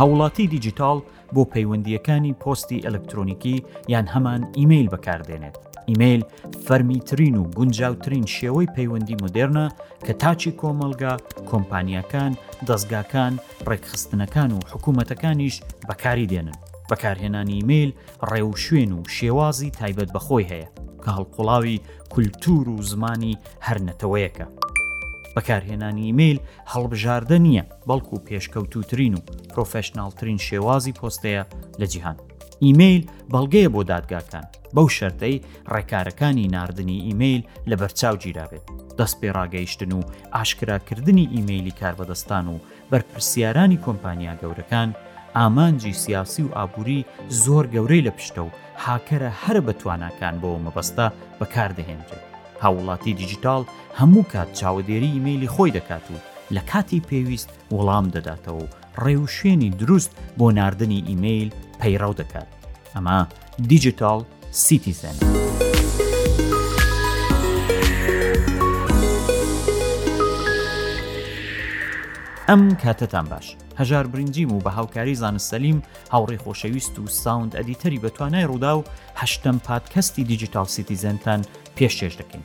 هاوڵاتی دیجیتاڵ بۆ پەیوەندییەکانی پۆستی ئەلکترۆنیکی یان هەمان ئیمەیل بەکاردێنێت ئیمەیل فەرمیترین و گونجاوترین شێوەی پەیوەندی مدێرنە کە تاچی کۆمەلگا کۆمپانیەکان دەستگاکان ڕێکخستنەکان و حکوومەتەکانیش بەکاری دێنن بەکارهێنانی ئیمەیل ڕێوشوێن و شێوازی تایبەت بە خۆی هەیە کە هەڵقوڵاوی کولتوور و زمانی هەر نەتەوەیەکە. بەکارهێنانی ئیمەیل هەڵبژاردە نییە، بەڵکو پێشکەوتووترین و پرۆفێشناڵترین شێوازی پۆستەیە لە جیهان. ئیمەیل بەڵگەیە بۆ دادگاکان، بەو شەرتەی ڕێکارەکانی ناردنی ئیمەیل لەبەرچاو گیرابێت، دەستپێڕاگەیشتن و ئاشکراکردنی ئیمەیلی کاربەدەستان و بەرپرسیارانی کۆمپانیا گەورەکان ئامانجی سیاسی و ئابوری زۆر گەورەی لە پشتە و هاکەرە هەرە بە تواناکان بۆ مەبەستە بەکاردەهێنرێت هاوڵاتی دیجیتاڵ هەموو کات چاوەدێری ئیمەیلی خۆی دەکات و لە کاتی پێویست وڵام دەداتەوە و ڕێوشوێنی دروست بۆ ناردنی ئیمەیل پەیڕەو دەکات ئەمە دیجیتاڵ سیتیزن. ئەم کاتتان باش هەژار برنجیم و بە هاوکاری زانست سەلیم هاوڕێ خۆشەویست و ساوند ئەدیتەری بە توانای ڕوودا و هەشتم پادکەستی دیجیتال سیتیزنتان پێشێش دەکەین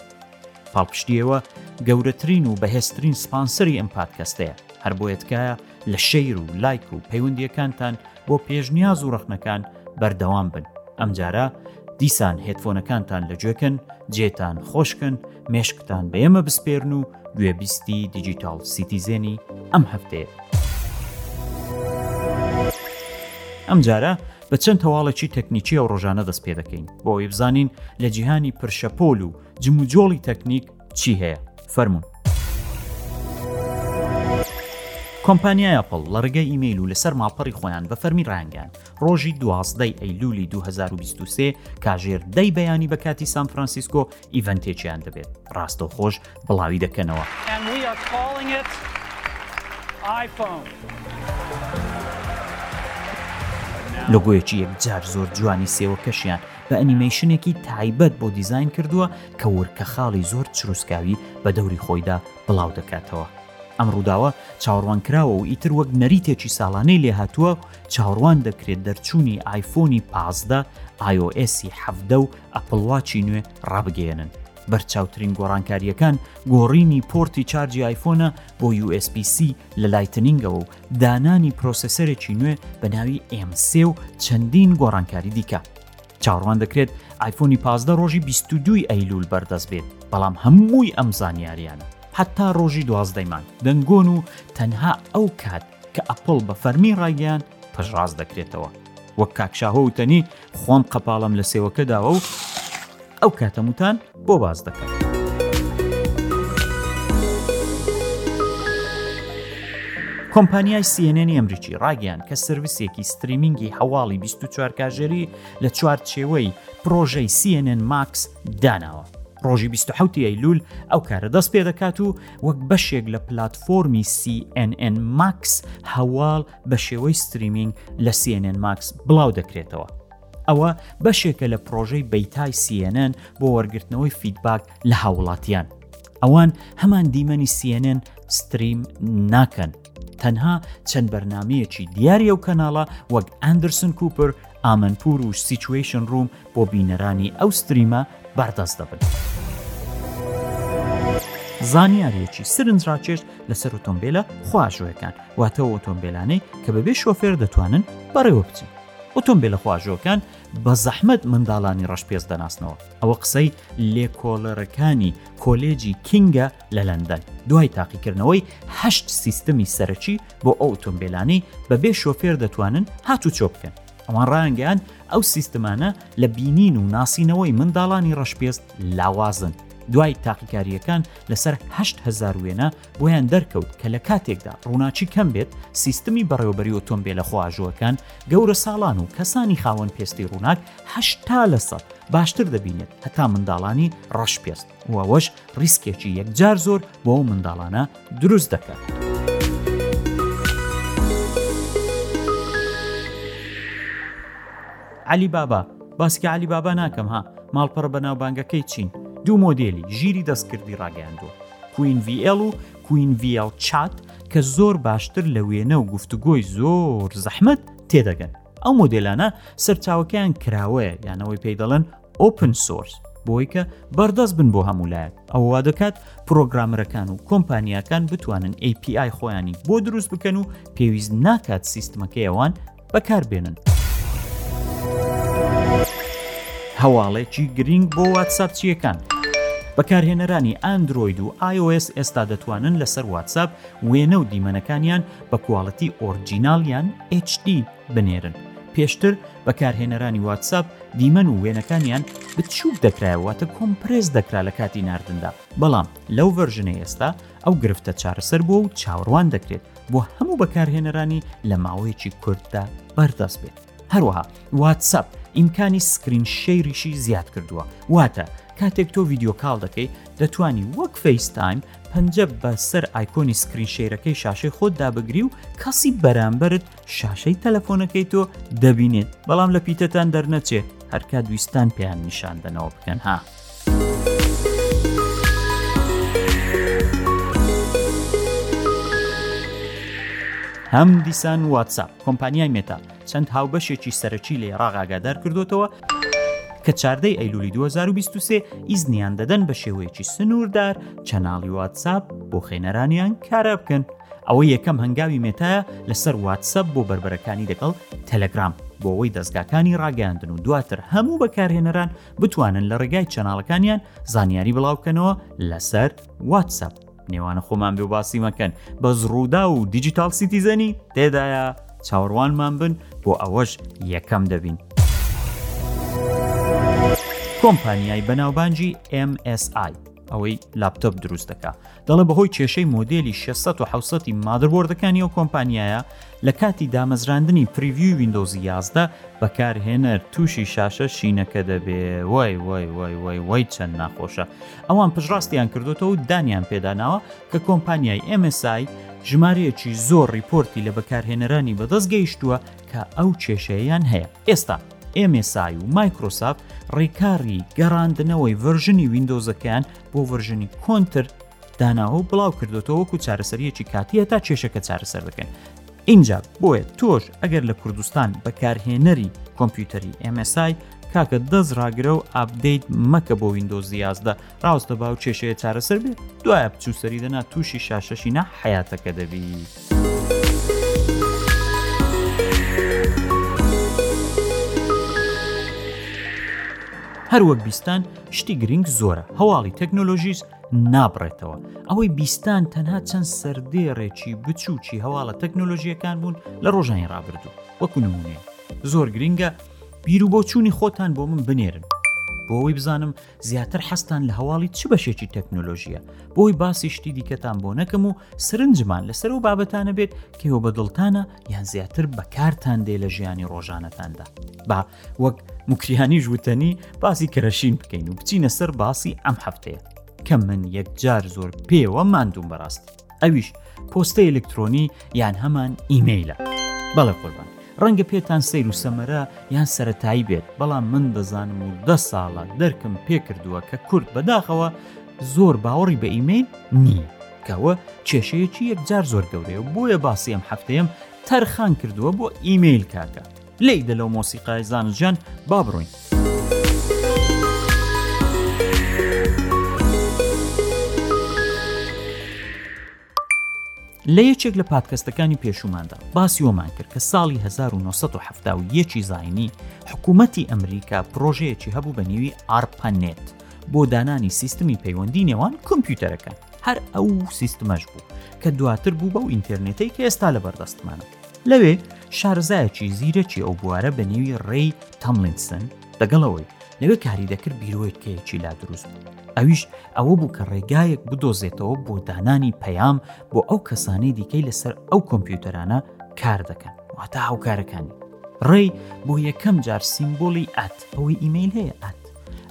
پاڵپشتی ئێوە گەورەترین و بەهێزترین سپانسەری ئەم پادکەستەیە هەر بۆیە تکایە لە شەیر و لایک و پەیوەندیەکانتان بۆ پێشنیاز و ڕەخنەکان بەردەوام بن ئەمجارە دیسان هێتفۆنەکانتان لە گوێکن جێتان خۆشکن مێشکتان بە ئێمە بسپێرن و گوێبیستی دیجیتال سیتیزێنی ئەم هەفتەیە ئەمجارە بە چەند تەواڵێکی تەکنیکی ئەو ڕۆژانە دەست پێ دەکەین بۆ ئەوی بزانین لە جیهانی پرشەپۆل و جموجۆڵی تەکنیک چی هەیە فەرمونون. کۆمپانیای ئەپڵ لە ڕگەی ئیمەیل و لەسەر ماڵپەڕی خۆیان بە فەرمی ڕانگەیان ڕۆژی دوازدەی ئەیلولی 2023 کاژێر دەی بەیانی بە کاتی سان فرانسیسکۆ ئیڤەنتێکیان دەبێت ڕاستە خۆش بڵاوی دەکەنەوە. لۆگۆیەکی یەکجار زۆر جوانی سێوە کەشیان بە ئەنیمەیشنێکی تایبەت بۆ دیزاین کردووە کە ورکە خاڵی زۆر چروسکاوی بە دەوری خۆیدا بڵاو دەکاتەوە. ئەم ڕووداوە چاوەڕوانکراوە و ئیتر وەک نەریتێکی ساڵانەی لێهاتووە و چاوەڕوان دەکرێت دەرچوونی ئایفۆنی پازدە، ئایۆئێسی حەڤدە و ئەپڵ واچی نوێ ڕابگەیەنن. بەرچاوترین گۆڕانکارییەکان گۆڕینی پۆرتی چارجی ئایفۆنە بۆ USB-C لە لایتنینگەوە و دانانی پرۆسسەرێکی نوێ بە ناوی ئMC و چەندین گۆڕانکاری دیکە چاڕوان دەکرێت ئایفۆنی پازدە ڕۆژی 22 ئەیلول بەردەست بێت بەڵام هەمووی ئەم زانیاریانە حتا ڕۆژی دوازدەیمان دەنگۆن و تەنها ئەو کات کە ئەپل بە فەرمی ڕایگەیان پەژڕاست دەکرێتەوە وەک کاکشاهۆ وتەنی خۆم قەپاڵم لە سێوەکە داوە و ئەو کاتەم وتان بۆ باز دەکەم. کۆمپانیای سیێنێنی ئەمریکی ڕاگەیان کە سرویسێکی ستریمینگی هەواڵی 24 کاژێری لە چوار چێوەی پرۆژەی سیێنێن ماکس داناوە. ڕۆژی 1970 ئەیلول ئەو کارە دەست پێ دەکات و وەک بەشێک لە پلتفۆرمی CNN ماکس هەواڵ بە شێوەی ستریمینگ لە سیێنێن ماکس بڵاو دەکرێتەوە ئەوە بەشێکە لە پرۆژەی بەیتای سیێنێن بۆ وەرگرتنەوەی فیدباک لە هاوڵاتیان ئەوان هەمان دیمەنی سیێنێن ستریم ناکەن تەنها چەند بەرنمەیەکی دیاری ئەو کەناڵە وەک ئەندرسن کوپر ئامنپور و سیچویشن ڕووم بۆ بینەرانی ئەو ستریمە بەردەست دەبن. زانیاریەکی سرنج ڕاکێش لەسەر ئۆتۆمبیلە خواژۆەکان واتەوە ئۆتۆمبیلانەی کە بەبێ شۆفێر دەتوانن بەڕێوە بچین. ئۆتۆمبیلە خواژۆکان بە زەحمت منداڵانی ڕەش پێست دەناسنەوە ئەوە قسەی لێکۆڵەرەکانی کۆلێجی کینگە لە لەندەن دوای تاقیکردنەوەی هەشت سیستمی سەرەکی بۆ ئەو ئۆتۆمبیلانەی بەبێ شۆفێر دەتوانن هاتو چۆ بکەن ئەوان ڕایانگەیاند ئەو سیستمانە لە بینین و ناسینەوەی منداڵانی ڕەشپێست لاوازن دوای تاقیکاریەکان لەسەر هزار وێنە بۆیان دەرکەوت کە لە کاتێکدا ڕووناچی کەم بێت سیستمی بەڕێوەبەری ئۆتۆمبیل لە خۆاژوەکان گەورە ساڵان و کەسانی خاوەن پێستی ڕووناک هەشتا لەسە باشتر دەبینێت هەتا منداڵانی ڕەش پێست و ئەوەش ڕیسکێکی یەکجار زۆر بۆ ئەو منداڵانە دروست دەکات. علی بابا باسکە علی بابا ناکەم ها ماڵپەڕ بەناوبانگەکەی چین دوو مۆدێلی ژیری دەستکردی ڕاگەیاندووە کوین VL و کوین VL چات کە زۆر باشتر لە وێنە و گفتوگۆی زۆر زەحمت تێدەگەن ئەو مۆدلانە سەرچاوەکەیان کراوەیە یانەوەی پێی دەڵێن ئۆپن سۆرس بۆی کە بەردەست بن بۆ هەمولایەت ئەووا دەکات پرۆگرامەرەکان و کۆمپانیاکان بتوانن API خۆیانی بۆ دروست بکەن و پێویست ناکات سیستمەکەیەوان بەکاربێنن. هەواڵێکی گرنگ بۆ واتساپچیەکان. بەکارهێنەرانی ئەندروید و iOS ئێستا دەتوانن لەسەر واتساپ وێنە و دیمەنەکانیان بە کوواڵەتی ئۆرجینالیان HD بنێرن پێشتر بەکارهێنەرانی واتساپ دیمەن و وێنەکانیان بچووک دەکرایەوە واتە کۆمپرێس دەکرا لە کاتی ناردندا بەڵام لەو ڤەرژنەی ئێستا ئەو گرفتە چارەسەر بووە و چاوەڕوان دەکرێت بۆ هەموو بەکارهێنەرانی لە ماوەیەکی کورددا بەردەست بێت هەروەها واتساپ ئیمکانی سکرین شەیریشی زیاد کردووە واتە کاتێک تۆ ڤیددیوکاڵ دەکەی دەتانی وەک فەیستایم پەنجە بەسەر ئایکۆنی سکرین شەیرەکەی شاشەی خۆت دابگری و کەسی بەرامبرت شاشەی تەلەفۆنەکەی تۆ دەبینێت بەڵام لە پیتەتان دەرنەچێت هەرکات ویستان پێیان نیشان دەنەوە بکەن ها. هەم دیسان واتساپ کۆمپانیای مێتا چەند هاوبەشێکی سەرەکی لێ ڕاغاگادار کردوتەوە کە چاردەی ئەیلولی 2023 ئیزنیان دەدەن بە شێوەیەکی سنووردار چەناڵی واتساپ بۆ خێنەرانیان کارا بکەن ئەوە یەکەم هەنگاوی مێتایە لەسەر واتسەپ بۆ بەربەرەکانی دەگەڵ تەلەگرام بۆ ئەوەی دەستگاکانی ڕاگەیاندن و دواتر هەموو بەکارهێنەران بتوانن لە ڕێگای چەناڵەکانیان زانیاری بڵاوکەنەوە لەسەر واتسەپ نێوانە خۆمان بێ باسی مەکەن بەس ڕوودا و دیجیتال سیتیزەنی تێدایە چاوەڕوانمان بن بۆ ئەوەش یەکەم دەبین. کۆمپانیای بەناوبانجی MSI ئەوەی لاپتۆپ دروست دەکا دەڵێ بەهۆی کێشەی مۆدلی 600 مادربۆردەکانی ئەو کۆمپانیایە لە کاتی دامەزراندنی پریوی وینندۆزی یازدە بەکارهێنەر تووشی شاشە شینەکە دەبێ وای وای وای وای وای چەند ناخۆشە ئەوان پشڕاستیان کردوتەوە و دانیان پێداناوە کە کۆمپانیای MSI ژمارەیەکی زۆر ریپۆرتی لە بەکارهێنەرانی بەدەست گەیشتووە کە ئەو کێشەیان هەیە ئێستا ئێم ئێس ئای و مایکرۆسافت ڕێکاری گەڕاندنەوەی ڤەرژنی ویندۆزەکەیان بۆ ڤەرژنی کۆنتر داناوە و بڵاو کردوەوە وەکو چارەسەریەکی کاتیە تا کێشەکە چارەسەر دەکەن اینجا بۆیە تۆش ئەگەر لە کوردستان بەکارهێنەری کۆمپیوتەری MSI کاکە دەست ڕاگرە و ئابدەیت مەکە بۆ وینندۆز یازدە ڕاستە باو کێشەیە چارەسەر بێت دوایە بچوو سەری دەنا تووشی شاشەشی نا حیاتەکە دەبی. هەروەک بیستان شتی گرنگ زۆرە هەواڵی تەکنۆلۆژیس نابڕێتەوە ئەوەی بیستان تەنها چەند سەردێڕێکی بچووکی هەواڵە تەکنۆلۆژیەکان بوون لە ڕۆژانی ڕابردوو وەکو نمونێ زۆر گرنگە بیرو بۆچوونی خۆتان بۆ من بنێرن بۆەوەی بزانم زیاتر حەستان لە هەواڵی چ بەشێکی تەکنۆلۆژیە بۆی باسی شتی دیکەتان بۆ نەکەم و سرنجمان لەسەر و بابەتانە بێت کەەوە بە دڵتانە یان زیاتر بەکارتان دێ لە ژیانی ڕۆژانەتاندا با وەک مکریانی ژوتەنی باسی کەرەشین بکەین و بچینە سەر باسی ئەم هەفتەیە کە من یەکجار زۆر پێوە مادوم بەڕاستی ئەویش پۆستە ئەلکترۆنی یان هەمان ئیمەیلە بەڵێ قوربان ڕەنگە پێتان سیر و سەمەرە یان سەتایی بێت بەڵام من دەزانم و دە ساڵە دەرکم پێکردووە کە کورد بەداخەوە زۆر باوەڕی بە ئیمەیل نییە کەوە کێشەیەکی یەکجار زۆر گەورەیە بۆیە باسی ئەم هەفتەیەم تەرخان کردووە بۆ ئیمەیل کاکە لێی دە لەو مۆسیقای زانست جان با بڕۆین. لە یەکێک لە پادکەستەکانی پێشوماندا باسی وەمان کرد کە ساڵی 1970 زینی حکوومەتی ئەمریکا پرۆژەیەکی هەبوو بە نیوی ئارپەنێت بۆ دانانی سیستمی پەیوەندی نێوان کۆمپیوتەرەکان هەر ئەو سیستمەش بوو کە دواتر بوو بەو ئینتەرنێتی کە ئێستا لە بەردەستمانە لەوێ شارەزایەکی زیرەکی ئەو بوارە بە نێوی ڕێی تەملینسن لەگەڵەوەی لەوێ کاری دەکرد بیرۆیتکەیەکی لا دروست بوو ئەویش ئەوە بوو کە ڕێگایەک بدۆزێتەوە بۆ دانانی پەیام بۆ ئەو کەسانەی دیکەی لەسەر ئەو کۆمپیوتەرانە کار دەکەن واتە هاوکارەکانی ڕێی بۆ یەکەم جار سیمبولی ئەت ئەوەی ئیمەیل هەیە ئەت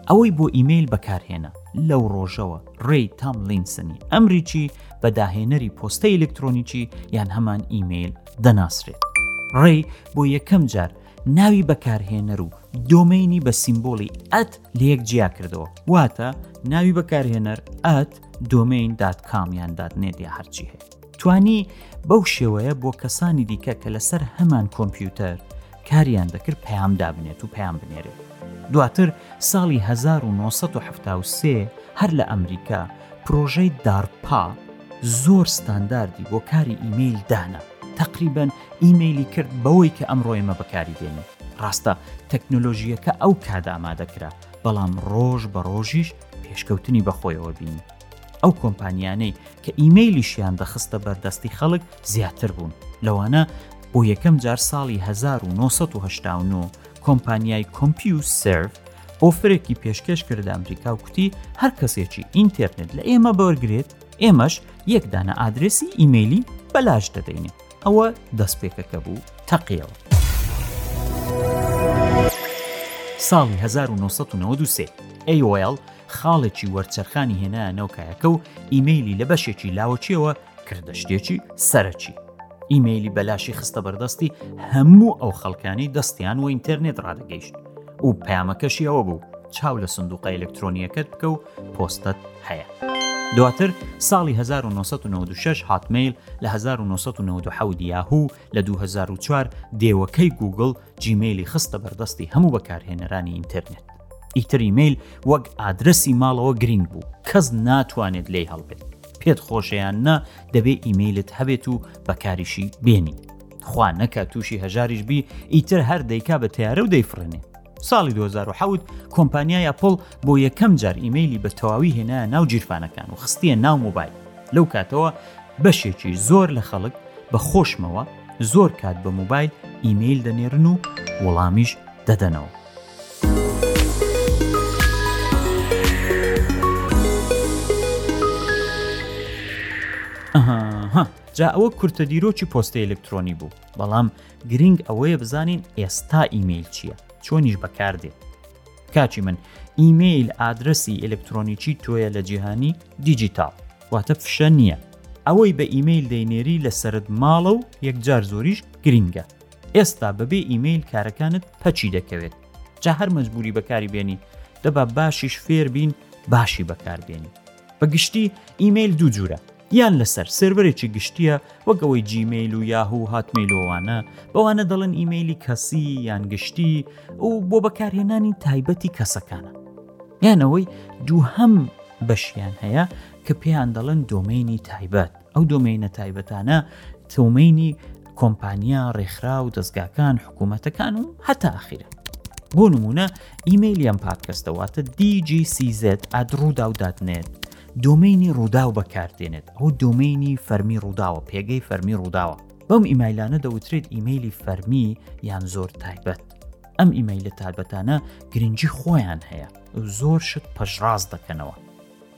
ئەوەی بۆ ئیمەیل بەکارهێنا لەو ڕۆژەوە ڕێی تام لینسنی ئەمریکی بە داهێنەری پۆستە ئیلکترۆنیی یان هەمان ئیمەیل دەناسرێت. ڕێی بۆ یەکەم جار ناوی بەکارهێنەر و دۆمەینی بە سیمبۆلی ئەت لەیەک جیا کردەوە واتە ناوی بەکارهێنەر ئەت دۆمەین دات کامیان دات نێدیا هەرچی هەیە توانی بەو شێوەیە بۆ کەسانی دیکە کە لەسەر هەمان کۆمپیوتەر کاریان دەکرد پەیام دابنێت و پەیام بنێرێت دواتر ساڵی 1970 هەر لە ئەمریکا پرۆژەی دارپا زۆر ستانداردی بۆ کاری ئیمەیل دانا، تەقریبەن ئیمەیلی کرد بەوەی کە ئەمڕۆ ئێمە بەکاری دێنین. ڕاستە تەکنۆلۆژییەکە ئەو کات ئامادە کرا، بەڵام ڕۆژ بە ڕۆژیش پێشکەوتنی بە خۆیەوە بینی. ئەو کۆمپانیانەی کە ئیمەیلیشیان دەخستە بەردەستی خەڵک زیاتر بوون، لەوانە بۆ یەکەم جار ساڵی هەزار و نۆ سەد و هەشتا و نۆ کۆمپانیای کۆمپیوسێرڤ ئۆفرێکی پێشکێش کردە ئەمریکا و کوتی هەر کەسێکی ئینتەرنێت لە ئێمە بەرگێت ئێمەش یەک دانە ئادرسی ئیممەلی بەلاش دەدەینێ ئەوە دەستپێکەکە بوو تەقیەوە. ساڵی 1993 ئەیۆL خاڵێکی وەرچەرخانی هێنا نەوکایەکە و ئیممەلی لە بەشێکی لاوەچیەوە کردە شتێکی سەرەکی ئیممەلی بەلاشی خستە بەردەستی هەموو ئەو خەڵکانی دەستیان و ئینتەرنێت ڕادەگەیشت و پەیامەکەشی ئەوە بوو چاو لە سندوقە ئەلکترۆنیەکەت بکە و پۆستەت هەیە. دواتر ساڵی 1996 هاتمەیل لە 1990 یاهوو لە 2004 دێوەکەی گوگل جیمەیلی خستە بەردەستی هەموو بەکارهێنەرانی ئینتەرنێت. ئیتری میل وەک ئادرسی ماڵەوە گرنگ بوو کەس ناتوانێت لی هەڵبێت پێت خۆشەیان نا دەبێ ئیمەیلت هەبێت و بەکاریشی بێنی خوا نەکە تووشی هەژاریش بی ئیتر هەر دەیکا بە تیارە و دەیفرێنێ ساڵی 2010 کۆمپانیای ئەپل بۆ یەکەم جار ئیمەیلی بە تەواوی هێنا ناو جیرفانەکان و خستیە ناو موبایل لەو کاتەوە بەشێکی زۆر لە خەڵک بە خۆشمەوە زۆر کات بە موبایل ئیمەیل دەنێرن و وەڵامیش دەدەنەوە ئەها جا ئەوە کورتە دیرۆکی پۆستە ئەلکترۆنی بوو بەڵام گرنگ ئەوەیە بزانین ئێستا ئیمەیل چییە چۆنیش بەکاردێت کاچی من ئیمەیل ئادرسی ئەلکترۆنیکی تۆیە لە جیهانی دیجیتال واتە فشە نییە ئەوەی بە ئیمەیل دەینێری لە سرد ماڵە و یەکجار زۆریش گرینگە ئێستا بەبێ ئیمەیل کارەکانت پەچی دەکەوێت جا هەر مەجبوری بەکاری بێنی دەبا باشیش فێر بین باشی بەکاربێنی بە گشتی ئیمەیل دوو جورە یان لەسەر سێرڤەرێکی گشتییە وەک ئەوەی جیمەیل و یاهو و هاتمەیل وەوانە بەوانە دەڵێن ئیمەیلی کەسی یان گشتی و بۆ بەکارهێنانی تایبەتی کەسەکانە یانەوەی دوو هەم بەشیان هەیە کە پێیان دەڵێن دۆمەینی تایبەت ئەو دۆمەینە تایبەتانە تۆمەینی کۆمپانیا ڕێکخرا و دەستگاکان حکوومەتەکان و هەتا ئاخیرە بۆ نمونە ئیمەیلیان پادکەستەواتە DGCZ ئادڕوودا و دادنێت دۆمەینی ڕووداو بەکاردێنێت ئەو دۆمەینی فەرمی ڕووداوە پێگەی فەرمی ڕووداوە بەم ئیمایلانە دەوترێت ئیمەیلی فەرمی یان زۆر تایبەت ئەم ئیمەیلە تابەتانە گرنگجی خۆیان هەیە زۆر شت پەژڕاز دەکەنەوە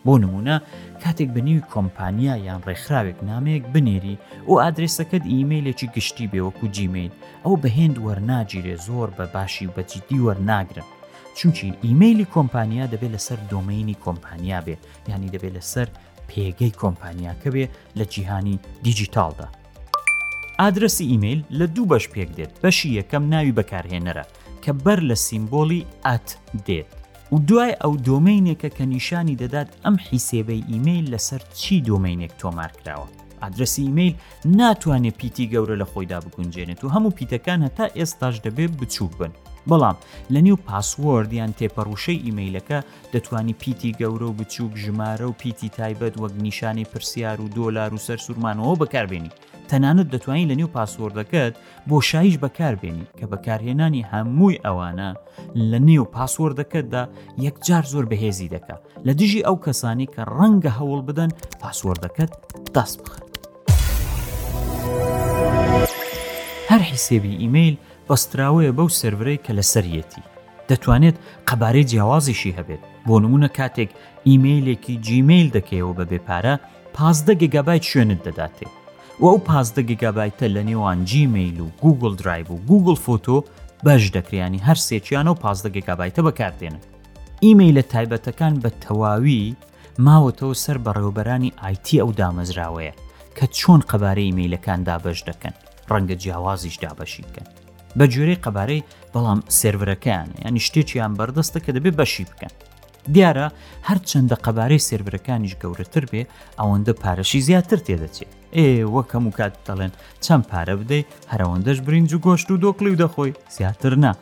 بۆ نمونە کاتێک بە نیوی کۆمپانیا یان ڕێکخراوێک نامەیەک بنێری و ئادرسەکەت ئیمەیلێکی گشتی بێوەکو جیمین ئەو بەهێند وەرناگیرێ زۆر بە باشی و بەجیدی وەرناگرن چونکی ئیمەیلی کۆمپانیا دەبێت لەسەر دۆمەینی کۆمپانیا بێ یانی دەبێت لەسەر پێگەی کۆمپانیاکە بێ لە جیهانی دیجیتالدا ئادرسی ئیمەیل لە دوو بەش پێک دێت بەشی یەکەم ناوی بەکارهێنەرە کە بەر لە سیمبۆلی ئەت دێت و دوای ئەو دۆمەینێکە کە نیشانی دەدات ئەم حیسێبەی ئیمەیل لەسەر چی دۆمەینێک تۆمارکراوە ئادرەسی ئیمەیل ناتوانێت پیتی گەورە لە خۆیدا بگونجێنێت و هەموو پیتەکان هەتا ئێستاش دەبێت بچووک بن بەڵام لە نێو پاسوۆرد یان تێپەڕوشەی ئیمەیلەکە دەتوانی پیتی گەورە و بچووک ژمارە و پیتی تایبەت وەک نیشانەی پرسیار و دۆلار و سەر سوورمانەوە بەکاربێنی تەنانەت دەتوانین لە نێو پاسوۆردەکەت بۆشاییش بەکاربێنیت کە بەکارهێنانی هەمووی ئەوانە لە نێو پاسوەردەکەتدا یەکجار زۆر بەهێزی دەکا لە دژی ئەو کەسانی کە ڕەنگە هەوڵ بدەن پاسوەردەکەت دەست بخن هەر حیسێبی ئیمەیل بەستراوەیە بەو سرورەی کە لەسەرەتی دەتوانێت قەبارەی جیاوازیشی هەبێت بۆ نمونە کاتێک ئیمەیلێکی جیمەیل دەکەیەوە بە بێپارە پازدە گەگابای شوێنت دەداتێ و ئەو پازدە گیگابایتە لە نێوان جیمەیل و گووگڵ درایڤ و گووگڵ فۆتۆ بەش دەکرێ یانی هەر سێکیان و پازدە گیگابایتە بەکاردێنن ئیمەیلە تایبەتەکان بە تەواوی ماوەتەوە سەر بەڕێوەبەرانی ئایتی ئەو دامەزراوەیە کە چۆن قەبارەی ئیمەیلەکان دابەش دەکەن ڕەنگە جیاوازیش دابەشی بکەن بە گوێرەی قەبارەی بەڵام سێرڤەرەکەیان یانی شتێکیان بەردەستە کە دەبێت بەشی بکەن دیارە هەرچەندە قەبارەی سێرڤەرەکانیش گەورەتر بێ ئەوەندە پارەشی زیاتر تێدەچێت ئێ وەکەم و کات دەڵێن چەند پارە بدەی هەرەوەندەش برنج و گۆشت و دۆکلی و دەخۆی زیاتر نا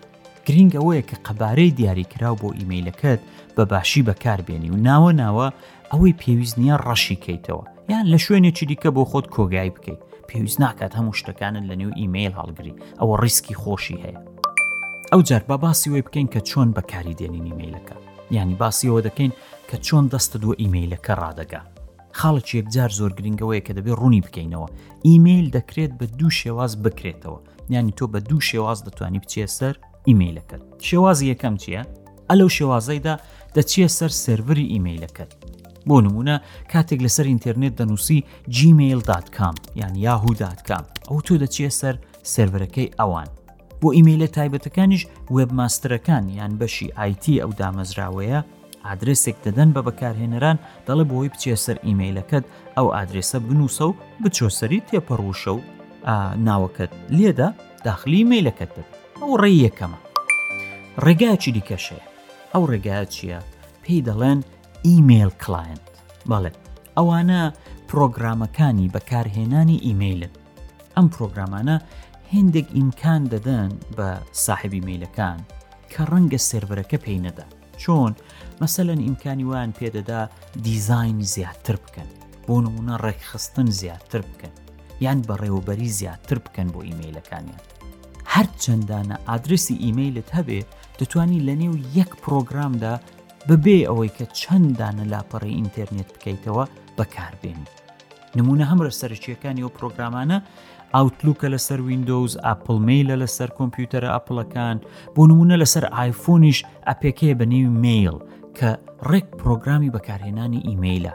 گرنگ ئەوەیە کە قەبارەی دیاریکراو بۆ ئیمەیلەکەت بە باشی بەکاربێنی و ناوە ناوە ئەوەی پێویست نییە ڕەشی کەیتەوە یان لە شوێنێکی دیکە بۆ خۆت کۆگای بکەیت پێویست ناکات هەموو شتەکانت لە نێو ئیمەیل هەڵگری ئەوە ڕیسکی خۆشی هەیە ئەوجار با باسی وی بکەین کە چۆن بەکاری دێنین ئیمەیلەکە ینی باسیەوە دەکەین کە چۆن دەستت وە ئیمەیلەکە ڕادەگا خاڵێک یەکجار زۆر گرنگەوەیە کە دەبێت ڕوونی بکەینەوە ئیمەیل دەکرێت بە دوو شێواز بکرێتەوە ینی تۆ بە دوو شێواز دەتوانی بچێ سەر ئیمەیلەکەت شێوازی یەکەم چییە؟ ئە لەو شێوازەیدا دەچیە سەر سەروری ئیمەیلەکەت بۆ نمونە کاتێک لەسەر ئینتەرنێت دەنووسی gmail.com یان یاهوداتکام ئەو تۆ دەچێ سەر سێرڤەرەکەی ئەوان. بۆ ئیمەیلە تایبەتەکانیش وێبماسترەکان یان بەشی ئایتی ئەو دامەزراوەیە ئادرێسێک دەدەن بە بەکارهێنەران دەڵێ بۆی بچێ سەر ئیمەیلەکەت ئەو ئادرێسە بنووسە و بچۆسەری تێپەڕوشە و ناوەکەت لێدا داخلی مەیلەکەت دەبێت ئەو ڕێ یەکەمە ڕێگاچی دیکەشەیە ئەو ڕێگا چییە پێی دەڵێن ئیمەیل کلاینت بەڵێ ئەوانە پرۆگرامەکانی بەکارهێنانی ئیمەیلن ئەم پرۆگرامانە هێندێک ئیمکان دەدەن بە ساحبی میلەکان کە ڕەنگە سێرڤەرەکە پێی نەدا چۆن مەسەلەن ئیمکانی وان پێدەدا دیزین زیاتر بکەن بۆ نمونە ڕێکخستن زیاتر بکەن یان بەڕێوەبەری زیاتر بکەن بۆ ئیمەیلەکانیان هەر چەندانە ئادرسی ئیمەیلت هەبێ دەتوانی لە نێو یەک پرۆگرامدا بەبێ ئەوەی کە چەندانە لاپەڕی ئینتەرنێت بکەیتەوە بەکاربێنی نمونە هەمرە سەرچیەکانی ئەو پرۆگرامانە ئاوتلوکە لەسەر وینندۆز ئاپل میلە لەسەر کۆمپیوتەرە ئاپلەکان بۆ نمونە لەسەر ئایفۆنیش ئەپێکەیە بە نێوی میل کە ڕێک پرۆگرامی بەکارهێنانی ئیمەیلە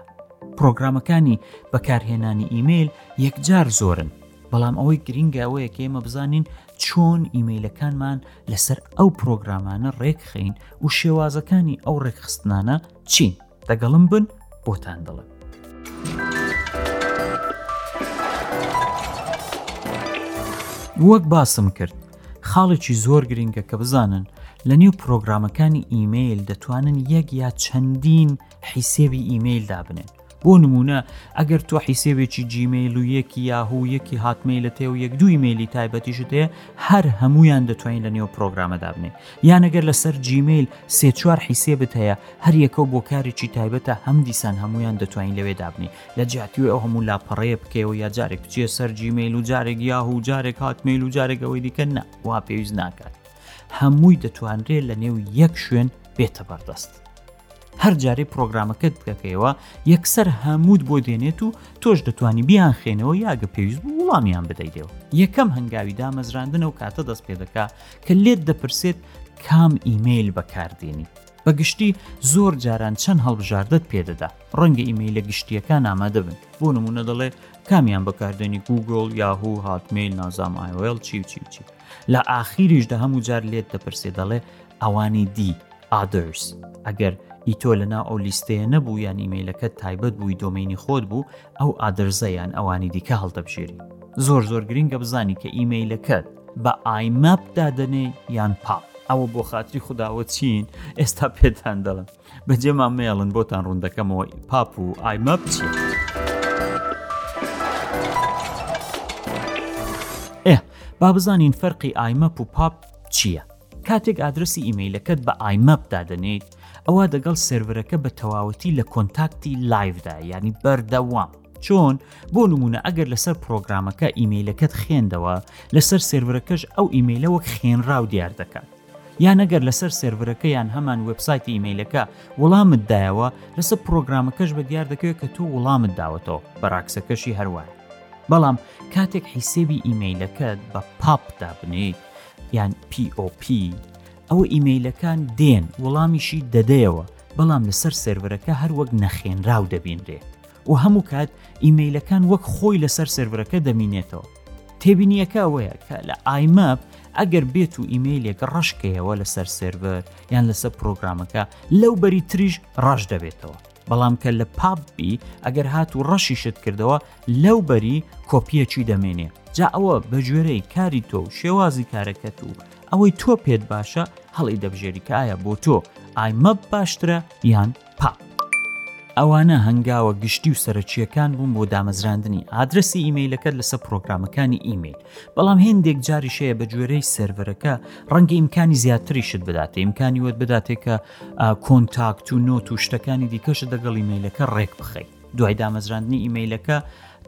پرۆگرامەکانی بەکارهێنانی ئیمەیل یەکجار زۆرن بەڵام ئەوەی گرنگە ئەوەیە کە ئێمە بزانین چۆن ئیمەیلەکانمان لەسەر ئەو پرۆگرامانە ڕێکخین و شێوازەکانی ئەو ڕێکخستنانە چین دەگەڵم بن بۆتان دڵم. وەک باسم کرد خاڵێکی زۆر گرنگە کە بزانن لە نێو پرۆگرامەکانی ئیممیل دەتوانن یەک یا چەندین حیسێوی ئیممیل دابنێن بۆ نمونە ئەگەر تۆ حیسێوێکی جیمیل و یەکی یاهوو یەکی هاتمەی لە تێ و یەک دوو ئیممیلی تایبەتیشت هەیە هەر هەمویان دەتوانین لە نێو پرۆگرامە دابنێ یان ئەگەر لەسەر جیمیل سێ چوار حیسێبت هەیە هەر یەکەو بۆ کارێکی تایبەتە هەم دیسان هەمویان دەتوانین لەوێ دابنی لە جیاتیوێ ئەو هەموو لاپەڕەیە بکەوە یا جارێک بچێ سەر جیمیل و جارێک یاه و جارێک هاتمیل و جارێکەوەی دیکە نە وا پێویست ناکات هەمووی دەتوانرێت لە نێو یەک شوێن بێتە بەردەست هەر جارەی پرۆگرامەکەت بکەکەیەوە یەکسەر هەمووت بۆ دێنێت و تۆش دەتوانی بیان خێنەوە یاگە پێویست بوو وڵامیان بدەیتەوە یەکەم هەنگاوی دامەزراندنە و کاتە دەست پێ دەکا کە لێت دەپرسێت کام ئیمەیل بەکاردێنی بەگشتی زۆر جاران چەند هەڵبژاردەت پێدەدا ڕەنگە ئیمەیلە گشتیەکان ئامادە بن بۆ نمونە دەڵێ کامیان بەکاردێنی گوگل یاهوو هاتمەیل نازام ئایۆل چی و چی و چی لە ئاخیریشدا هەموو جار لێت دەپرسێ دەڵێ ئەوانی دی ئادرس ئەگەر ئی تۆ لەناو ئەو لیستەیە نەبوو یان ئیمەیلەکە تایبەت بووی دۆمینی خۆت بوو ئەو ئادرزە یان ئەوانی دیکە هەڵدەبژێری زۆر زۆر گرنگە بزانی کە ئیمەیلەکەت بە ئایمەپ دادەنێ یان پاپ ئەوە بۆ خاتری خودداوە چین ئێستا پێتان دەڵم بەجێمان مێڵن بۆتان ڕوون دەکەمەوە پاپ و ئایمە بچیە. با بزانین فەرقی ئایمەپ و پاپ چییە؟ کاتێک ئادرسی ئیمەیلەکەت بە ئایمەپ دادەنیت ئەوە دەگەڵ سرڤەرەکە بە تەواوەتی لە کۆنتاکتی لایڤدا ینی بەردەوام چۆن بۆ نمونە ئەگەر لەسەر پرۆگرامەکە ئیمەیلەکەت خوێندەوە لەسەر سرڤەکەش ئەو ئیمەیلە وەک خێنراو دیار دەکات یان ئەگەر لەسەر سێرڤەرەکە یان هەمان وێبسایتی ئیمەیلەکە وڵامت دایەوە لەسەر پرۆگرامەکەش بە دیار دەکەوێت کە تۆ وڵامت داوەتەوە بەراکسەکەشی هەروایە بەڵام کاتێک حیسێبی ئیمەیلەکەت بە پاپ دابنیت یان POP ئەوە ئیمەیلەکان دێن وڵامیشی دەدەیەوە بەڵام لەسەر سێرڤەرەکە هەروەک نەخێنراو دەبینرێ و هەموو کات ئیمەیلەکان وەک خۆی لەسەر سرڤەرەکە دەمینێتەوە تێبینیەکە ئەوەیە کە لە ئایماپ ئەگەر بێت و ئیمەیلێک ڕەشکەیەوە لەسەر سێرڤەر یان لەسەر پرۆگرامەکە لەو بەری تریش ڕەش دەبێتەوە بەڵام کە لە پاپبی ئەگەر هات و ڕەشیشت کردەوە لەو بەری کۆپیەکی دەمێنێ جا ئەوە بەگوێرەی کاری تۆ و شێوازی کارەکەت و ئەوەی تۆ پێت باشە هەڵی دەبژێری کە ئایا بۆ تۆ ئایمە باشترە یان پا. ئەوانە هەنگاوە گشتی و سەرەکییەکان بوون بۆ دامەزراندنی ئادرسی ئیمەیلەکەت لەسەر پرۆگرامەکانی ئیمەیل بەڵام هێندێک جاری شەیە بە گوێرەی سرڤەرەکە ڕەنگە ئیمکانی زیاتریشت بداتێ ئیمکانی وت بداتێ کە کۆنتاکت و نۆت و شتەکانی دیکەش دەگەڵ ئیمەیلەکە ڕێک بخەی دوای دامەزراندنی ئیمەیلەکە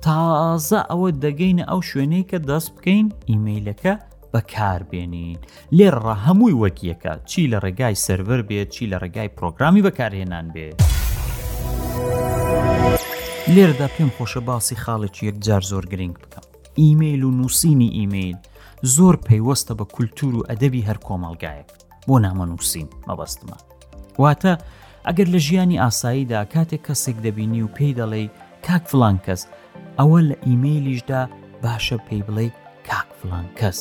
تازە ئەوە دەگەینە ئەو شوێنەی کە دەست بکەین ئیمەیلەکە بەکاربێنین لێرڕا هەمووی وەک یەکە چی لە ڕێگای سەرەر بێت چی لە ڕێگای پرۆگرامی بەکارهێنان بێت لێردا پێم خۆشە باسی خاڵێکی یەکجار زۆر گرنگ بکەم ئیمەیل و نووسینی ئیمەیل زۆر پەیوەستە بە کولتور و ئەدەبی هەر کۆمەلگایەک بۆ نامە نووسین مەبەستمە واتە ئەگەر لە ژیانی ئاساییدا کاتێک کەسێک دەبینی و پێی دەڵێ کاک فلان کەس ئەوە لە ئیمەیلیشدا باشە پێی بڵێ کاک فلان کەس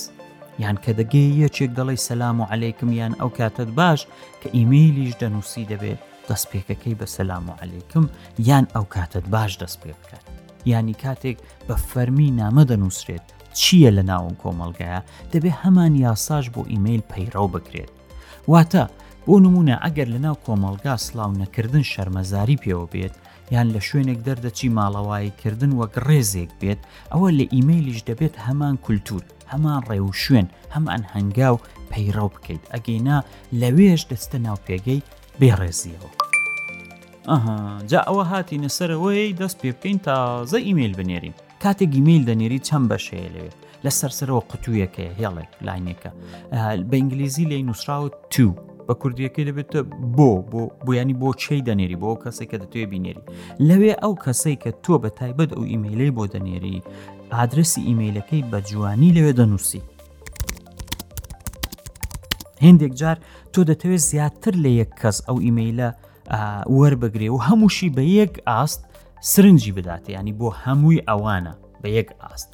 یان کە دەگەی یەکێک دەڵی سەسلام و عەلەیکم یان ئەو کاتت باش کە ئیمەیلیش دەنووسی دەبێت دەستپێکەکەی بە سەسلام و عەلەیکم یان ئەو کاتت باش دەست پێ بکات ینی کاتێک بە فەرمی نامە دەنووسرێت چییە لە ناوەن کۆمەڵگەیە دەبێ هەمان یاساش بۆ ئیمەیل پەیڕەو بکرێت واتە بۆ نمونە ئەگەر لە ناو کۆمەڵگا سلااو نەکردن شەرمەزاری پێوە بێت یان لە شوێنێک دەردەچی ماڵەوایی کردن وەک ڕێزێک بێت ئەوە لە ئیمەیلیش دەبێت هەمان کولتور هەمان ڕێو شوێن هەمان هەنگاو پەیڕەو بکەیت ئەگەینا لەوێش دەستە ناو پێگەی بێڕێزیەوە ئەها جا ئەوە هاتینە سەرەوەی دەست پێ بکەین تازە ئیمەیل بنێرین کاتێک گیمیل دەنێری چەند بەشەیە لەوێ لە سەرسەرەوە قوتوویەکەی هێڵێک لاینەکە بە ئینگلیزی لی نووسراوە تو بە کوردیەکەی دەبێتە بۆ بۆ بۆیانی بۆ چی دەنێری بۆ کەسێک کە دەتوێ بینێری لەوێ ئەو کەسەی کە تۆ بە تایبەت ئەو ئیمەیلەی بۆ دەنێری ئادرسی ئیمەیلەکەی بە جوانی لەوێ دەنووسی هندێک جار تۆ دەتەوێت زیاتر لە یەک کەس ئەو ئیمەیلە وەربگرێ و هەمووشی بە یەک ئاست سرنجی بداتێ ینی بۆ هەمووی ئەوانە بە یەک ئاست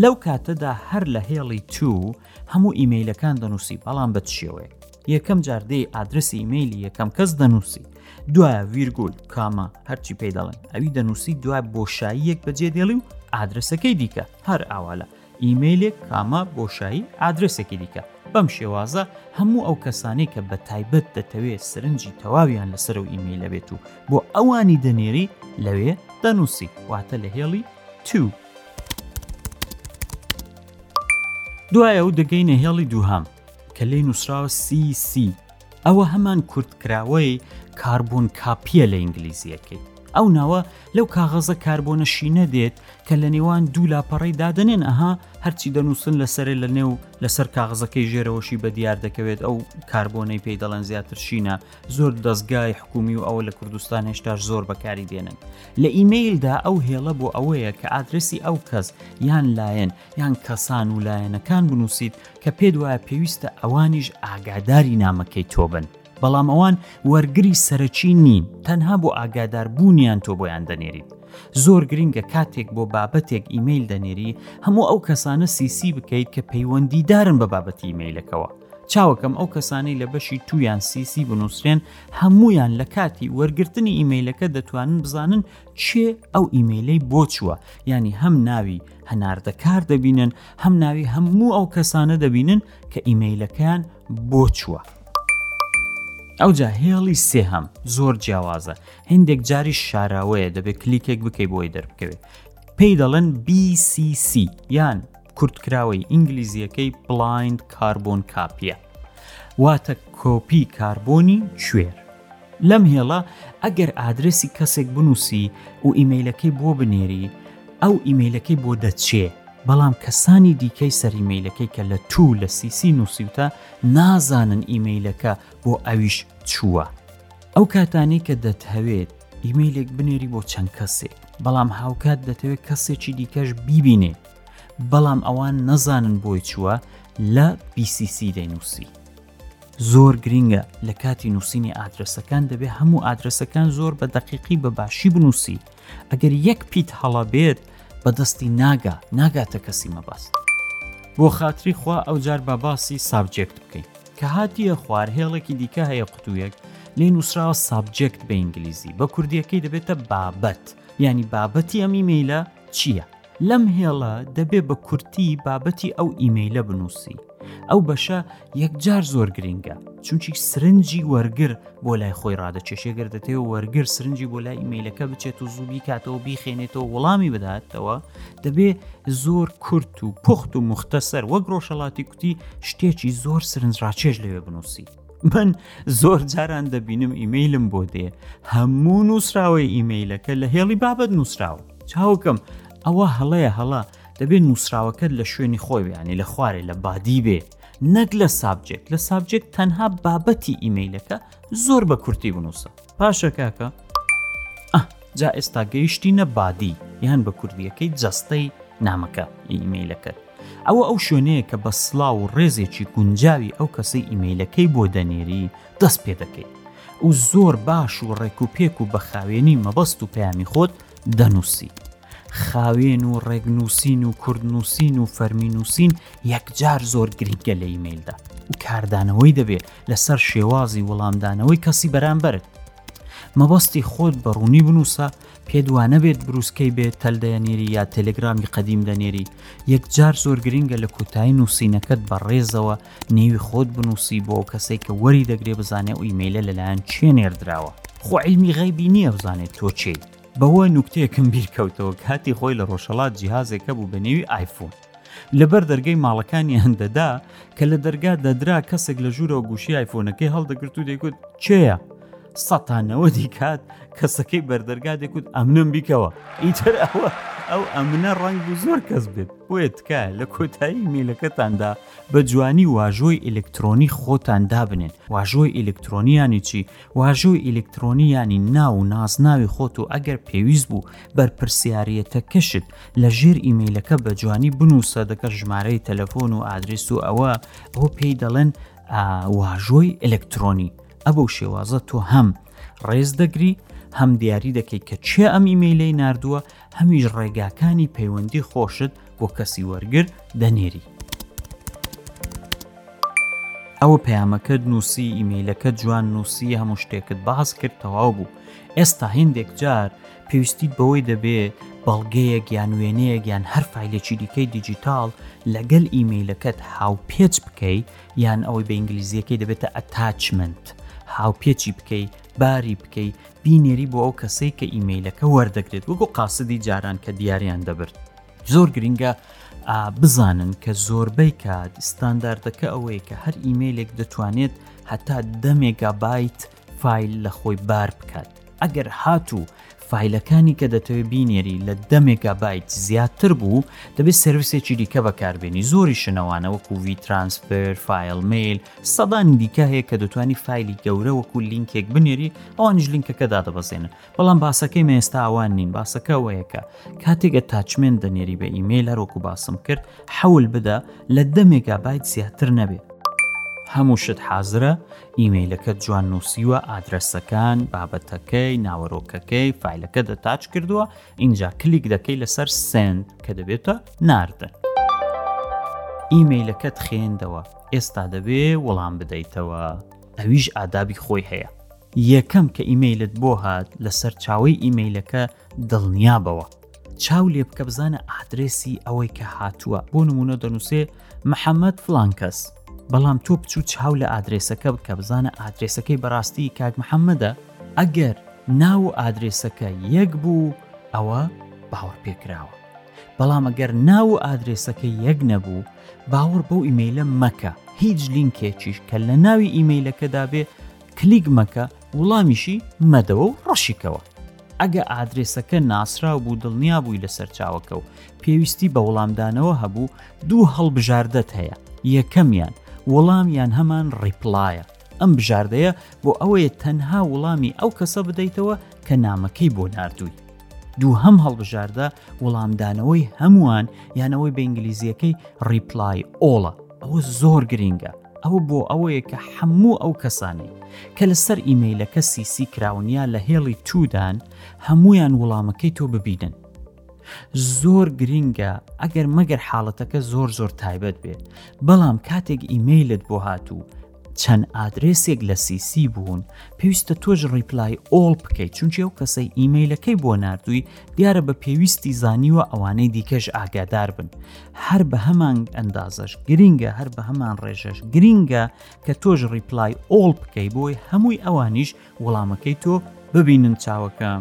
لەو کاتەدا هەر لە هێڵی تو هەموو ئیممەیلەکان دەنووسی بەڵام بە شێوەیە یەکەم جاردەی ئادرسی ئیممەلی یەکەم کەس دەنووسی دوایە ویرگول کامە هەرچی پێی دەڵێن ئەوی دەنووسی دوای بۆشاییەک بەجێ دێڵی و ئادرسەکەی دیکە هەر ئاوالە ئیمەیلێک، کامە، بۆشایی، ئادرێسێکی دیکە. بەم شێوازە هەموو ئەو کەسانەی کە بە تایبەت دەتەوێ سەرنجی تەواویان لەسەر و ئیمەیلە بێت و بۆ ئەوانی دەنێری لەوێ دەنووسی واتە لە هێڵی تو. دوایە و دەگەینە هێڵی دووهام کە لێی نووسراوە CC ئەوە هەمان کورتکراوەی کاربوون کاپیە لە ئینگلیزیەکەی ئەو ناوە لەو کاغەزە کاربۆنە شینە دێت کە لە نێوان دوو لاپەڕی دادنێن ئەها هەرچی دەنووسن لەسەرێ لە نێو لەسەر کاغزەکەی ژێرەوەشی بە دیار دەکەوێت ئەو کاربۆنەی پێی دەڵێن زیاتر شینە زۆر دەستگای حکومی و ئەوە لە کوردستان هێشتاش زۆر بەکاری دێنن لە ئیمەیلدا ئەو هێڵە بۆ ئەوەیە کە ئادرسی ئەو کەس یان لایەن یان کەسان و لایەنەکان بنووسیت کە پێت وایە پێویستە ئەوانیش ئاگاداری نامەکەی تۆ بن، بەڵام ئەوان وەرگری سەرەکی نین، تەنها بۆ ئاگاداربوونیان تۆ بۆیان دەنێریت. زۆر گرنگە کاتێک بۆ بابەتێک ئیمەیل دەنێری، هەموو ئەو کەسانە سیسی بکەیت کە پەیوەندیدارن بە بابەتی ئیمەیلەکەوە. چاوەکەم ئەو کەسانەی لە بەشی توویان سیسی بنووسرێن، هەموویان لە کاتی وەرگرتنی ئیمەیلەکە دەتوانن بزانن کێ ئەو ئیمەیلەی بۆ چووە، یانی هەم ناوی، هەناردەکار دەبینن هەم ناوی هەموو ئەو کەسانە دەبینن کە ئیمەیلەکەیان بۆ چووە. ئەو جا هێڵی سێهەم زۆر جیاوازە هندێک جاری شاراوەیە دەبێت کلیکێک بکەی بۆی دەربکەوێت پێی دەڵێن BCC یان کورتکراوەی ئینگلیزیەکەی بلایند کاربۆن کاپیە واتە کۆپی کاربۆنی کوێر لەم هێڵە ئەگەر ئادرێسی کەسێک بنووسی و ئیمەیلەکەی بۆ بنێری ئەو ئیمەیلەکەی بۆ دەچێ بەڵام کەسانی دیکەی سەریمەیلەکەی کە لە تو لە سیسی نووسیوتە نازانن ئیمەیلەکە بۆ ئەویش چووە ئەو کاتانی کە دەتهەوێت ئیمەیلێک بنێری بۆ چەند کەسێک بەڵام هاوکات دەتەوێت کەسێکی دیکەش بیبینێ بەڵام ئەوان نەزانن بۆی چووە لە بیسیسی دەینووسی زۆر گرینگە لە کاتی نووسینی ئادرسەکان دەبێت هەموو ئادرسەکان زۆر بە دەقیقی بە باشی بنووسی ئەگەر یەک پیت هەڵە بێت بەدەستی ناگا ناگاتە کەسی مەباست بۆ خاتری خوا ئەو جار بە باسی سابجێکت بکەین کە هاتیە خوار هێڵێکی دیکە هەیە قوتوویەک لێ نووسراوە سابجێکت بە ئینگلیزی بە کوردیەکەی دەبێتە بابەت ینی بابەتی ئەمی میلە چییە؟ لەم هێڵە دەبێ بە کورتی بابەتی ئەو ئیمەیلە بنووسی ئەو بەشە یەکجار زۆر گرنگە چونچی سرنجی وەرگر بۆ لای خۆی ڕادەچێشێگەر دەتێ وەرگر سرنجی بۆ لای ئیمەیلەکە بچێت و زوو بیکاتەوە بیخێنێتەوە وەڵامی بداتەوە دەبێ زۆر کورت و پخت و مختەسەر وەک ڕۆژەڵاتی کوتی شتێکی زۆر سرنج ڕاچێش لەوێ بنووسی من زۆر جاران دەبینم ئیمەیلم بۆ دێ هەموو نووسراوەی ئیمەیلەکە لە هێڵی بابەت نووسراوە چاوکەم ئەوە هەڵەیە هەڵە دەبێت نووسراوەکەت لە شوێنی خۆی بیانی لە خوارێ لە بادی بێ نەک لە سابجێک لە سابجێک تەنها بابەتی ئیمەیلەکە زۆر بە کورتی بنووسە پاشە کاکە جا ئێستا گەیشتینە بادی یان بە کوردیەکەی جەستەی نامەکە ئیمەیلەکەت ئەوە ئەو شوێنەیە کە بە سڵاو و ڕێزێکی گونجاوی ئەو کەسەی ئیمەیلەکەی بۆ دەنێری دەست پێ دەکەیت و زۆر باش و ڕێک و پێک و بە خاوێنی مەبەست و پەیامی خۆت دەنووسی خاوێن و ڕێگنووسین و کوردنووسین و فەرمی نووسین یەکجار زۆر گرنگە لە ئیمەیلدا و کاردانەوەی دەبێت لەسەر شێوازی وەڵامدانەوەی کەسی بەرامبەرت مەبەستی خۆت بە ڕوونی بنووسە پێت وانەبێت بروسکەی بێت تەل دەیەنێری یا تەلگرامی قەدیم دەنێری یەکجار زۆر گرنگە لە کۆتایی نووسینەکەت بە ڕێزەوە نێوی خۆت بنووسی بۆ ئەو کەسێک کە وەری دەگرێ بزانێ و ئیمەیلە لەلایەن چێ نێردراوە خۆ علمی غەیبی نییە بزانێت تۆ چێیت بەوە نوکتەیەکم بیرکەوتەوە کاتی خۆی لە ڕۆژهڵات جیهازێکە بوو بە نێوی ئایفۆن لەبەر دەرگەی ماڵەکانیان دەدا کە لە دەرگا دەدرا کەسێک لە ژوورەوە گوشی ئایفۆنەکەی هەڵدەگرت و دەیکوت چێە؟ سەتانەوە دیکات کەسەکەی بەردەرگا دەکوت ئەمنم بیکەوە ئیتر ئەوە ئەو ئەمنە ڕنگ و زۆر کەس بێت بۆیە تکایە لە کۆتایی میلەکەتاندا بە جوانی واژۆی ئلکترۆنی خۆتان دابنێن واژۆی ئلکترۆنیانی چی واژۆی ئیلکترۆنی یانی ناو و نازناوی خۆت و ئەگەر پێویست بوو بەرپرسیارەتە کەشت لە ژێر ئیمەیلەکە بە جوانی بنووسە دەکە ژمارەی تەلەفۆن و ئادرس و ئەوە ئەوە پێی دەڵێن واژۆی ئەلکترۆنی ئەبە و شێوازە تۆ هەم ڕێز دەگری هەم دیاری دەکەیت کە چێ ئەم ئیمەیلەی نردووە هەمیش ڕێگاکانی پەیوەندی خۆشت بۆ کەسی وەرگر دەنێری. ئەوە پەیامەکەت نووسی ئیمەیلەکە جوان نووسی هەموو شتێکت باز کرد تەواو بوو ئێستا هندێک جار پێویستیت بەوەی دەبێ بەڵگەیەک یان وێنەیەک یان هەر فیلێکی دیکەی دیجیتال لەگەل ئیمەیلەکەت هاوپێچ بکەی یان ئەوەی بە ئینگلیزیەکەی دەبێتە ئەتاچمنت هاوپێچی بکەی باری بکەی بینێری بۆ ئەو کەسەی کە ئیمەیلەکە وەردەگرێت وەکو قاسدی جاران کە دیاریان دەبرد زۆر گرنگە بزانن کە زۆربەی کات ستانداردەکە ئەوەیە کە هەر ئیممەلێک دەتوانێت هەتا دەمێگا بایت فیل لە خۆی بار بکات ئەگەر هاتوو فیلەکانی کە دەتەوێت بینێری لە دەمێگا بایت زیاتر بوو دەبێت سرویسێکی دیکە بەکاربێنی زۆری شنەوانە وەکو وی ترانسفر فیل میل سەدان دیکە هەیە کە دەتوانی فیلی گەورە وەکو لینکێک بنێری ئەوانش لینکەکە دادەبەزێنن بەڵام باسەکەی مە ئێستا ئەوان نین باسەکە ئەوەیە کە کاتێک ئەتاچمێن دەنێری بە ئیمەیل هەرۆکو باسم کرد حەول بدە لە دە مێگابایت زیاتر نەبێ هەموو شت حازرە ئیمەیلەکە جوان نووسیوە ئادرسەکان بابەتەکەی ناوەرۆکەکەی فیلەکە دەتاچ کردووە اینجا کلیک دەکەی لەسەر سند کە دەبێتە ناردن ئیمەیلەکەت خوێندەوە ئێستا دەبێ وەڵام بدەیتەوە ئەویش ئادابی خۆی هەیە یەکەم کە ئیمەیلت بۆ هات لە سەرچاوەی ئیمەیلەکە دڵنیابەوە چاو لێ بکە بزانە ئادرێسی ئەوەی کە هاتووە بۆ نمونە دەنووسێ محەممەد فلان کەس بەڵام تۆ بچوو چاو لە ئادرێسەکە بکە بزانە ئادرێسەکەی بەڕاستی کاک محەممەدە ئەگەر ناو و ئادرێسەکە یەک بوو ئەوە باوەڕ پێکراوە بەڵام ئەگەر ناو و ئادرێسەکە یەک نەبوو باوەڕ بەو ئیمەیلە مەکە هیچ لینکێکیش کە لە ناوی ئیمەیلەکەدا بێ کلیک مەکە وڵامیشی مەدەوە و ڕەشیکەوە ئەگە ئادرێسەکە ناسراو بوو دڵنیا بووی لە سەرچاوەکە و پێویستی بە وەڵامدانەوە هەبوو دوو هەڵبژاردەت هەیە یەکەمیان وەڵام یان هەمان ڕیپلایە ئەم بژاردەیە بۆ ئەوەیە تەنها وڵامی ئەو کەسە بدەیتەوە کە نامەکەی بۆ نردووی دوو هەم هەڵبژاردە وەڵامدانەوەی هەمووان یانەوەی بە ئینگلیزیەکەی ڕیپلای ئۆڵە ئەوە زۆر گرینگە ئەوە بۆ ئەوەیە کە هەموو ئەو کەسانەی کە لەسەر ئیمەیلەکە سیسی کراونیا لە هێڵی تودان هەمویان وڵامەکەی تۆ ببینن زۆر گرینگە ئەگەر مەگەر حاڵەتەکە زۆر زۆر تایبەت بێت بەڵام کاتێک ئیمەیلت بۆ هاتوو چەند ئادرێسێک لە سی سی بوون پێویستە تۆش ڕیپلای ئۆڵ بکەیت چونکی ئەو کەسەی ئیمەیلەکەی بۆ نردووی دیارە بە پێویستی زانیوە ئەوانەی دیکەش ئاگادار بن هەر بە هەمان ئەندازەش گرینگە هەر بە هەمان ڕێژەش گرینگە کە تۆش ڕیپلای ئۆڵ بکەی بۆی هەمووی ئەوانیش وەڵامەکەی تۆ ببینن چاوەکەم.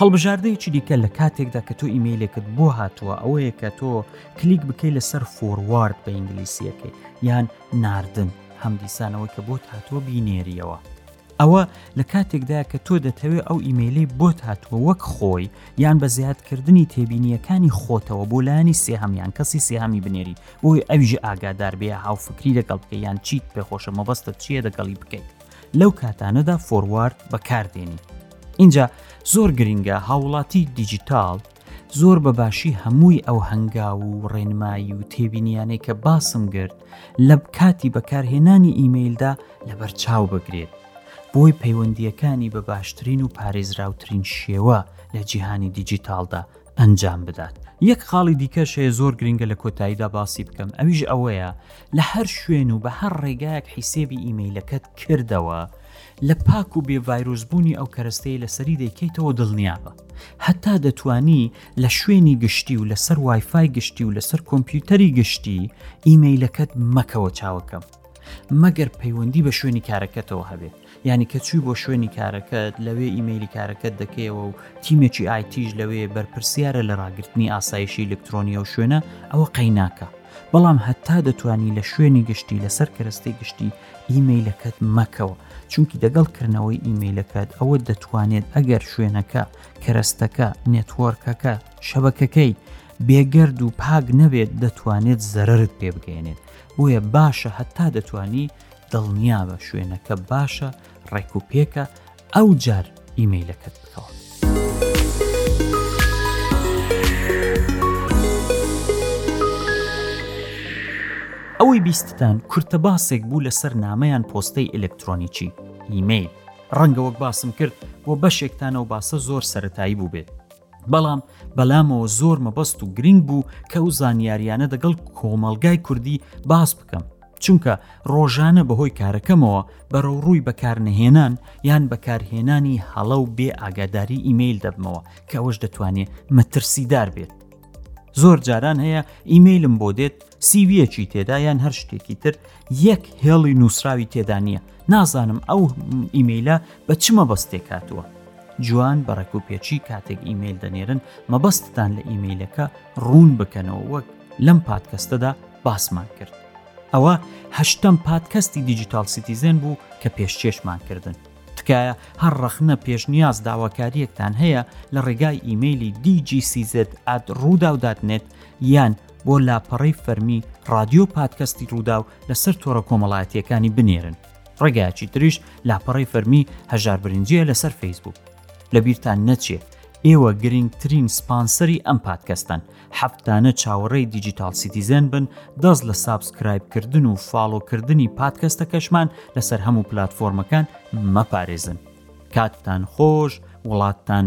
هەڵبژاردەیەکی دیکە لە کاتێکدا کە تۆ ئیمەیلێکت بۆ هاتووە ئەوەیە کە تۆ کلیک بکەی لەسەر فۆروارد بە ئینگلیسیەکەی یان ناردن هەم دیسانەوەی کە بۆت هاتووە بینێریەوە ئەوە لە کاتێکدا کە تۆ دەتەوێ ئەو ئیمەیلی بۆت هاتووە وەک خۆی یان بە زیادکردنی تێبینیەکانی خۆتەوە بۆ لایانی سێهامیان کەسی سێهامی بنێری بۆی ئەویژ ئاگادار بێ هاوفکری لەگەڵ بکە یان چیت پێخۆشە مەبەستە چیە دەگەڵی بکەیت لەو کاتانەدا فۆروارد بەکاردێنی اینجا زۆر گرنگە هاوڵاتی دیجیتال زۆر بە باشی هەمووی ئەو هەنگاو و ڕێنمایی و تێبینیانەی کە باسم گرت لە کاتی بەکارهێنانی ئیمەیلدا لەبەر چاو بگرێت بۆی پەیوەندیەکانی بە باشترین و پارێزراوترین شێوە لە جیهانی دیجیتالدا ئەنجام بدات یەک خاڵی دیکەش هەیە زۆر گرنگە لە کۆتاییدا باسی بکەم ئەویش ئەوەیە لە هەر شوێن و بە هەر ڕێگایەک حیسێبی ئیمەیلەکەت کردەوە لە پاک و بێڤایرۆسبوونی ئەو کەرەستەیە لە سەری دەیکەیتەوە دڵنیابە هەتا دەتانی لە شوێنی گشتی و لەسەر وایفای گشتی و لەسەر کۆمپیوتەری گشتی ئیمەیلەکەت مەکەوە چاوەکەم مەگەر پەیوەندی بە شوێنی کارەکەتەوە هەبێت یانی کە چووی بۆ شوێنی کارەکەت لەوێ ئیمەیلی کارەکەت دەکەیەوە و تیمێکی ئایتیش لەوێ بەرپرسیارە لە ڕاگررتنی ئاسایشی لکترۆنیە و شوێنە ئەوە قەیناکە بەڵام هەتا دەتوانی لە شوێنی گشتی لەسەر کەرەستەی گشتی ئیمەیلەکەت مەکەوە چونکی دەگەڵ کردنەوەی ئیمەیلەکەت ئەوە دەتوانێت ئەگەر شوێنەکە کەرەستەکە نێتوەرکەکە شەبەکەکەی بێگەرد و پاک نەبێت دەتوانێت زەرت پێ بگەێنێت بۆیە باشە هەتا دەتوانی دڵنیابە شوێنەکە باشە ڕێک و پێکە ئەو جار ئیمەیلەکەت بکەوە. ئەوەی بیستتان کورتە باسێک بوو لەسەر نامەیان پۆستەی ئەلکترۆنیی ئیمەیل ڕەنگە وەک باسم کرد بۆ بەشێکتانەوە باسە زۆر سەتایی بوو بێت بەڵام بەلامەوە زۆر مەبەست و گرنگ بوو کە ئەو زانیاریانە دەگەڵ کۆمەلگای کوردی باس بکەم چونکە ڕۆژانە بەهۆی کارەکەمەوە بەرەو ڕووی بەکارنەهێنان یان بەکارهێنانی هەڵە و بێ ئاگاداری ئیمەیل دەبمەوە کە ئەوەش دەتوانێت مەترسیدار بێت زۆر جاران هەیە ئیمەیلم بۆ دێت سیویەکی تێدا یان هەر شتێکی تر یەک هێڵی نووسراوی تێدا نییە نازانم ئەو ئیمەیلە بە چمە بەستێکاتوە جوان بە ڕێک و پێچی کاتێک ئیمەیل دەنێرن مەبەستتان لە ئیمەیلەکە ڕوون بکەنەوە وەک لەم پادکەستەدا باسمان کرد ئەوە هەشتم پادکەستی دیجیتال سیتیزن بوو کە پێشچێشمان کردن تکایە هەر ڕەخنە پێشنیاز داواکاریەکتان هەیە لە ڕێگای ئیمەیلی DGCZ ئەد ڕوودا و دادنێت یان بۆ لاپەڕی فەرمی رادیۆ پادکەستی ڕوودا و لەسەر تۆڕە کۆمەڵایەتیەکانی بنێرن ڕێگایەکی تریش لاپەڕی فەرمی هەژار برنجە لەسەر فەیسبوک لە بیرتان نەچێت ئێوە گرنگترین سپانسەری ئەم پادکەستن هەفتانە چاوەڕێی دیجیتال سیتیزن بن دەست لە سابسکرایبکردن و فاڵۆکردنی پادکەستە کەشمان لەسەر هەموو پلتفۆرمەکان مەپارێزن کاتتان خۆش وڵاتتان